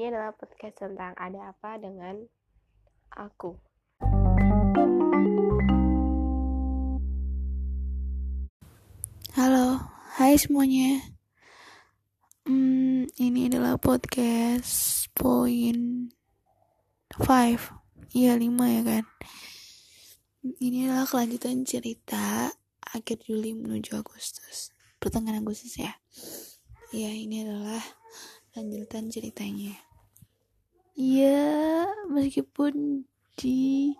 Ini adalah podcast tentang ada apa dengan aku. Halo, hai semuanya. Hmm, ini adalah podcast point five, iya lima ya kan. Ini adalah kelanjutan cerita akhir Juli menuju Agustus, pertengahan Agustus ya. Ya, ini adalah lanjutan ceritanya. Iya, meskipun di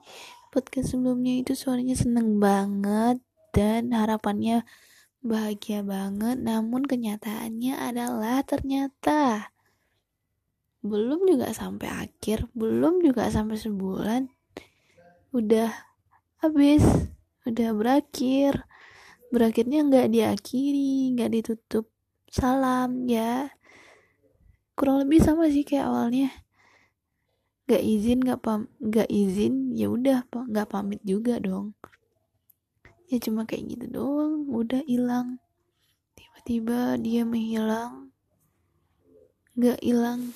podcast sebelumnya itu suaranya seneng banget dan harapannya bahagia banget namun kenyataannya adalah ternyata belum juga sampai akhir belum juga sampai sebulan udah habis udah berakhir. Berakhirnya nggak diakhiri nggak ditutup. Salam ya. Kurang lebih sama sih kayak awalnya nggak izin nggak pam nggak izin ya udah nggak pamit juga dong. Ya cuma kayak gitu doang udah hilang. Tiba-tiba dia menghilang. Nggak hilang.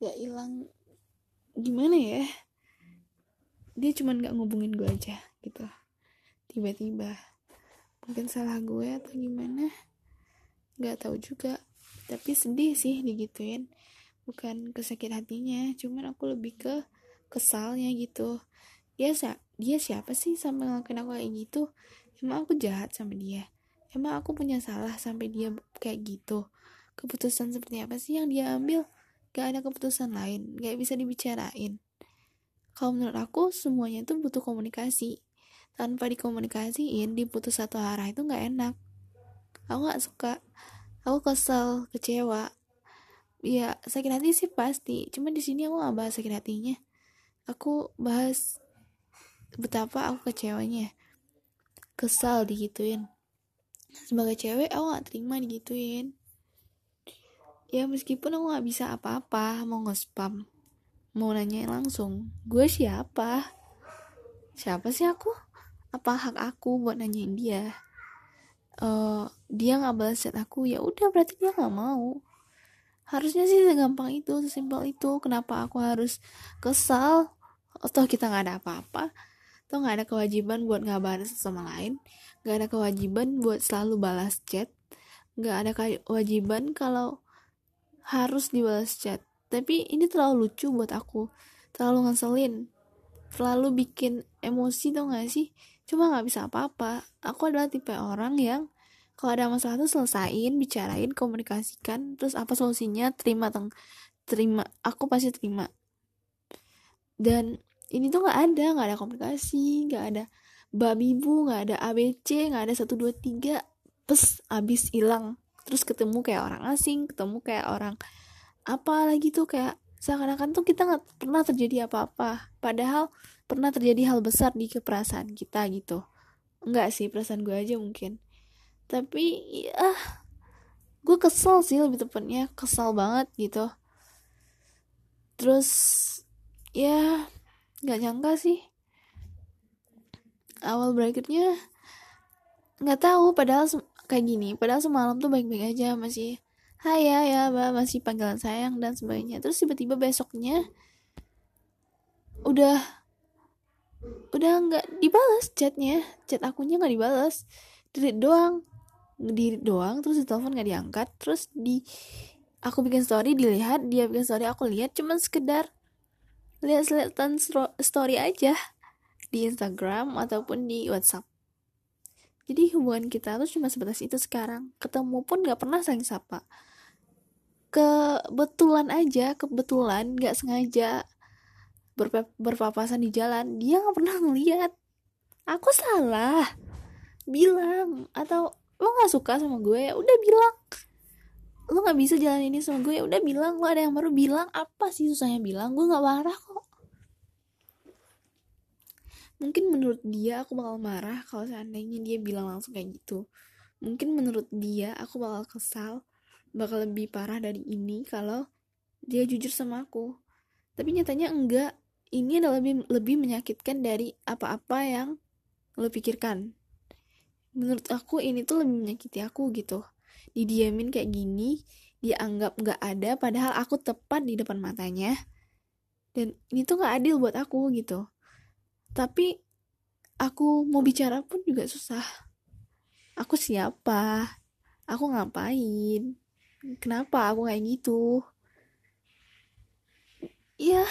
Nggak hilang. Gimana ya? Dia cuma nggak ngubungin gue aja gitu. Tiba-tiba. Mungkin salah gue atau gimana? Nggak tahu juga. Tapi sedih sih digituin bukan kesakit hatinya cuman aku lebih ke kesalnya gitu. Dia dia siapa sih sampai ngelakuin aku kayak gitu? Emang aku jahat sama dia? Emang aku punya salah sampai dia kayak gitu? Keputusan seperti apa sih yang dia ambil? Gak ada keputusan lain gak bisa dibicarain. Kalau menurut aku semuanya itu butuh komunikasi. Tanpa dikomunikasiin diputus satu arah itu gak enak. Aku gak suka. Aku kesel kecewa ya sakit hati sih pasti. Cuma di sini aku gak bahas sakit hatinya. Aku bahas betapa aku kecewanya. Kesal digituin. Sebagai cewek aku gak terima digituin. Ya meskipun aku gak bisa apa-apa mau nge-spam mau nanya langsung gue siapa? Siapa sih aku? Apa hak aku buat nanyain dia? Uh, dia nggak balas chat aku ya udah berarti dia nggak mau harusnya sih segampang itu sesimpel itu. Kenapa aku harus kesal? Atau kita nggak ada apa-apa. Tuh nggak ada kewajiban buat ngabarin sama lain. Nggak ada kewajiban buat selalu balas chat. Nggak ada kewajiban kalau harus dibalas chat. Tapi ini terlalu lucu buat aku. Terlalu ngeselin. Terlalu bikin emosi tuh gak sih? Cuma nggak bisa apa-apa. Aku adalah tipe orang yang kalau ada masalah tuh selesain bicarain komunikasikan terus apa solusinya terima teng terima aku pasti terima. Dan ini tuh nggak ada nggak ada komunikasi nggak ada babi bu nggak ada abc nggak ada satu dua tiga terus abis hilang. Terus ketemu kayak orang asing ketemu kayak orang apa lagi tuh kayak seakan-akan tuh kita nggak pernah terjadi apa-apa. Padahal pernah terjadi hal besar di keperasaan kita gitu. Enggak sih perasaan gue aja mungkin tapi ya gue kesel sih lebih tepatnya kesal banget gitu. Terus ya nggak nyangka sih. Awal berakhirnya nggak tahu padahal kayak gini padahal semalam tuh baik-baik aja masih hai ya ya mbak masih panggilan sayang dan sebagainya. Terus tiba-tiba besoknya udah udah nggak dibalas chatnya. Chat akunnya nggak dibalas. Delete doang diri doang terus di telepon nggak diangkat terus di aku bikin story dilihat dia bikin story aku lihat cuman sekedar lihat-lihatan story aja di Instagram ataupun di WhatsApp. Jadi hubungan kita tuh cuma sebatas itu sekarang. Ketemu pun gak pernah saling sapa. Kebetulan aja, kebetulan gak sengaja berp berpapasan di jalan, dia gak pernah ngeliat. Aku salah. Bilang atau lo gak suka sama gue? Ya udah bilang. Lo nggak bisa jalan ini sama gue? Ya udah bilang. Lo ada yang baru? Bilang. Apa sih susahnya? Bilang. Gue nggak marah kok. Mungkin menurut dia aku bakal marah kalau seandainya dia bilang langsung kayak gitu. Mungkin menurut dia aku bakal kesal bakal lebih parah dari ini kalau dia jujur sama aku. Tapi nyatanya enggak. Ini adalah lebih lebih menyakitkan dari apa-apa yang lo pikirkan menurut aku ini tuh lebih menyakiti aku gitu. Didiamin kayak gini dia anggap nggak ada padahal aku tepat di depan matanya. Dan ini tuh nggak adil buat aku gitu. Tapi aku mau bicara pun juga susah. Aku siapa? Aku ngapain? Kenapa aku kayak gitu? Iya.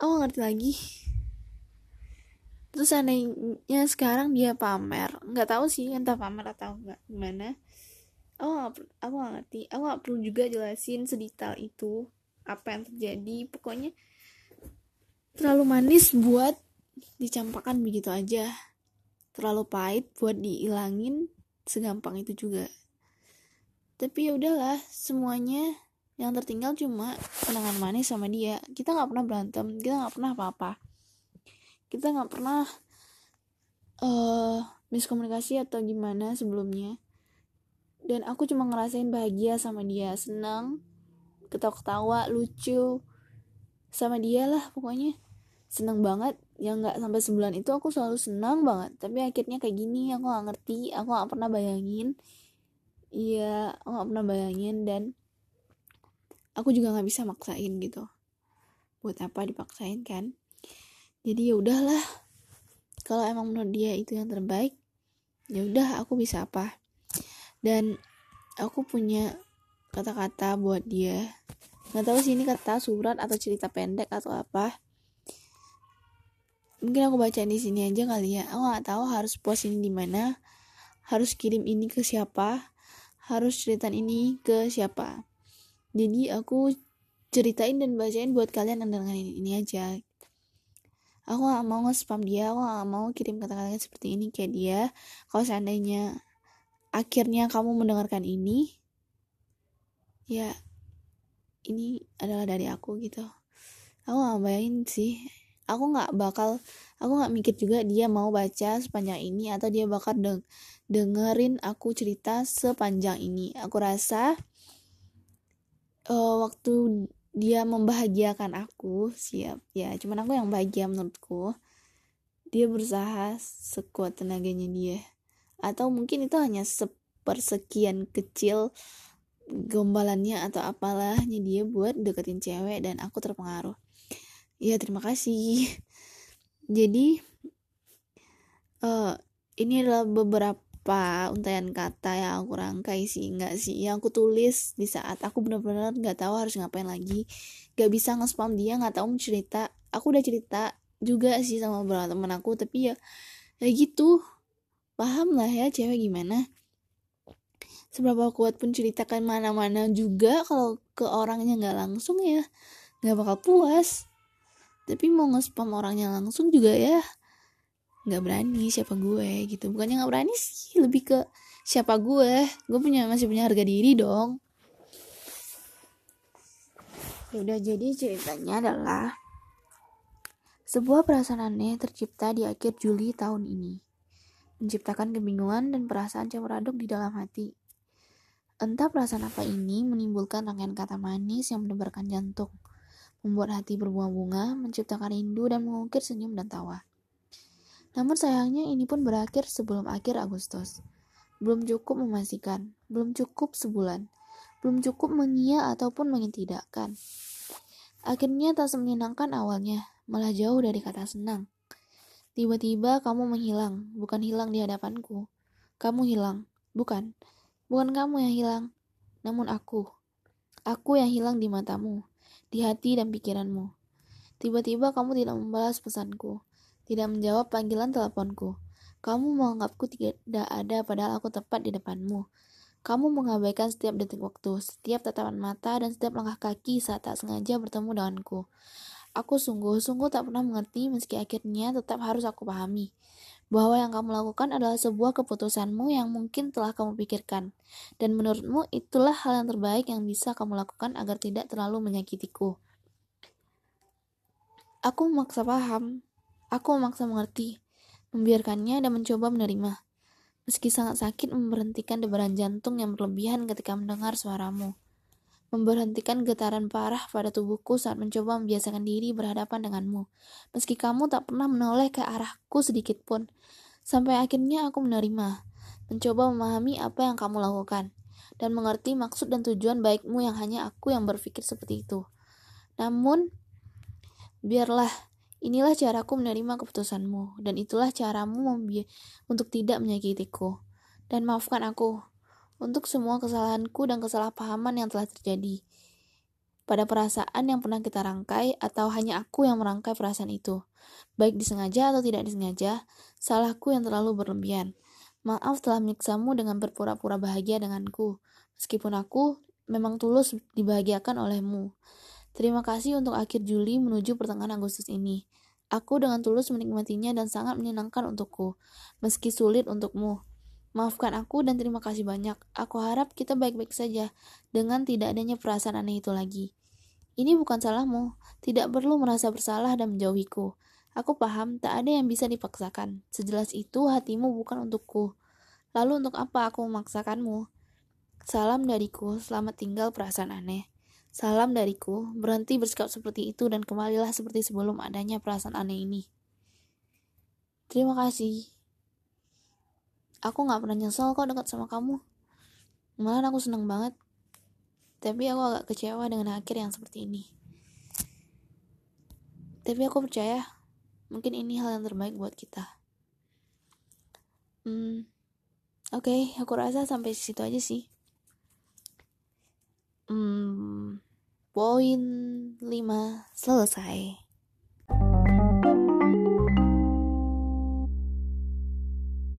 Aku ngerti lagi terus seandainya sekarang dia pamer nggak tahu sih entah pamer atau enggak gimana. Aku gak, aku gak ngerti aku gak perlu juga jelasin sedetail itu apa yang terjadi. Pokoknya terlalu manis buat dicampakkan begitu aja. Terlalu pahit buat dihilangin segampang itu juga. Tapi ya udahlah semuanya yang tertinggal cuma kenangan manis sama dia. Kita nggak pernah berantem kita nggak pernah apa-apa kita nggak pernah uh, miskomunikasi atau gimana sebelumnya. Dan aku cuma ngerasain bahagia sama dia senang ketawa-ketawa lucu sama dia lah pokoknya. Senang banget yang nggak sampai sebulan itu aku selalu senang banget. Tapi akhirnya kayak gini aku nggak ngerti aku nggak pernah bayangin. Iya aku nggak pernah bayangin dan aku juga nggak bisa maksain gitu. Buat apa dipaksain kan jadi ya udahlah. Kalau emang menurut dia itu yang terbaik ya udah aku bisa apa. Dan aku punya kata-kata buat dia. Nggak tahu sih ini kata surat atau cerita pendek atau apa. Mungkin aku baca di sini aja kali ya. Aku nggak tahu harus post ini di mana harus kirim ini ke siapa harus ceritain ini ke siapa. Jadi aku ceritain dan bacain buat kalian yang dengerin ini aja aku gak mau nge-spam dia aku gak mau kirim kata-kata seperti ini kayak dia. Kalau seandainya akhirnya kamu mendengarkan ini ya ini adalah dari aku gitu. Aku gak bayangin sih. Aku gak bakal aku gak mikir juga dia mau baca sepanjang ini atau dia bakal deng dengerin aku cerita sepanjang ini. Aku rasa uh, waktu dia membahagiakan aku siap. Ya cuman aku yang bahagia menurutku. Dia berusaha sekuat tenaganya dia. Atau mungkin itu hanya sepersekian kecil gombalannya atau apalahnya dia buat deketin cewek dan aku terpengaruh. Ya terima kasih. Jadi uh, ini adalah beberapa apa untayan kata yang aku rangkai sih. Nggak sih yang aku tulis di saat aku benar-benar nggak tahu harus ngapain lagi. Nggak bisa nge-spam dia nggak tahu cerita. Aku udah cerita juga sih sama beberapa teman aku tapi ya ya gitu. Paham lah ya cewek gimana. Seberapa kuat pun ceritakan mana-mana juga kalau ke orangnya nggak langsung ya nggak bakal puas. Tapi mau nge-spam orangnya langsung juga ya nggak berani siapa gue gitu. Bukannya nggak berani sih lebih ke siapa gue. Gue punya masih punya harga diri dong. Ya udah jadi ceritanya adalah sebuah perasaan aneh tercipta di akhir Juli tahun ini. Menciptakan kebingungan dan perasaan campur aduk di dalam hati. Entah perasaan apa ini menimbulkan rangkaian kata manis yang mendebarkan jantung membuat hati berbunga-bunga menciptakan rindu dan mengukir senyum dan tawa namun sayangnya ini pun berakhir sebelum akhir Agustus. Belum cukup memastikan, belum cukup sebulan, belum cukup mengia ataupun mengintidakkan. Akhirnya tak semenyenangkan awalnya, malah jauh dari kata senang. Tiba-tiba kamu menghilang, bukan hilang di hadapanku. Kamu hilang, bukan. Bukan kamu yang hilang, namun aku. Aku yang hilang di matamu, di hati dan pikiranmu. Tiba-tiba kamu tidak membalas pesanku tidak menjawab panggilan teleponku. Kamu menganggapku tidak ada padahal aku tepat di depanmu. Kamu mengabaikan setiap detik waktu, setiap tatapan mata, dan setiap langkah kaki saat tak sengaja bertemu denganku. Aku sungguh-sungguh tak pernah mengerti meski akhirnya tetap harus aku pahami bahwa yang kamu lakukan adalah sebuah keputusanmu yang mungkin telah kamu pikirkan, dan menurutmu itulah hal yang terbaik yang bisa kamu lakukan agar tidak terlalu menyakitiku. Aku memaksa paham, Aku memaksa mengerti, membiarkannya dan mencoba menerima. Meski sangat sakit memberhentikan debaran jantung yang berlebihan ketika mendengar suaramu. Memberhentikan getaran parah pada tubuhku saat mencoba membiasakan diri berhadapan denganmu. Meski kamu tak pernah menoleh ke arahku sedikit pun. Sampai akhirnya aku menerima, mencoba memahami apa yang kamu lakukan. dan mengerti maksud dan tujuan baikmu yang hanya aku yang berpikir seperti itu. Namun, biarlah inilah caraku menerima keputusanmu, dan itulah caramu untuk tidak menyakitiku. Dan maafkan aku untuk semua kesalahanku dan kesalahpahaman yang telah terjadi pada perasaan yang pernah kita rangkai atau hanya aku yang merangkai perasaan itu. Baik disengaja atau tidak disengaja, salahku yang terlalu berlebihan. Maaf telah menyiksamu dengan berpura-pura bahagia denganku, meskipun aku memang tulus dibahagiakan olehmu. Terima kasih untuk akhir Juli menuju pertengahan Agustus ini. Aku dengan tulus menikmatinya dan sangat menyenangkan untukku, meski sulit untukmu. Maafkan aku dan terima kasih banyak. Aku harap kita baik-baik saja dengan tidak adanya perasaan aneh itu lagi. Ini bukan salahmu. Tidak perlu merasa bersalah dan menjauhiku. Aku paham tak ada yang bisa dipaksakan. Sejelas itu hatimu bukan untukku. Lalu untuk apa aku memaksakanmu? Salam dariku, selamat tinggal perasaan aneh. Salam dariku, berhenti bersikap seperti itu dan kembalilah seperti sebelum adanya perasaan aneh ini. Terima kasih. Aku gak pernah nyesel kok dekat sama kamu. Malah aku seneng banget. Tapi aku agak kecewa dengan akhir yang seperti ini. Tapi aku percaya, mungkin ini hal yang terbaik buat kita. Hmm, oke, okay, aku rasa sampai situ aja sih. Hmm, poin 5 selesai.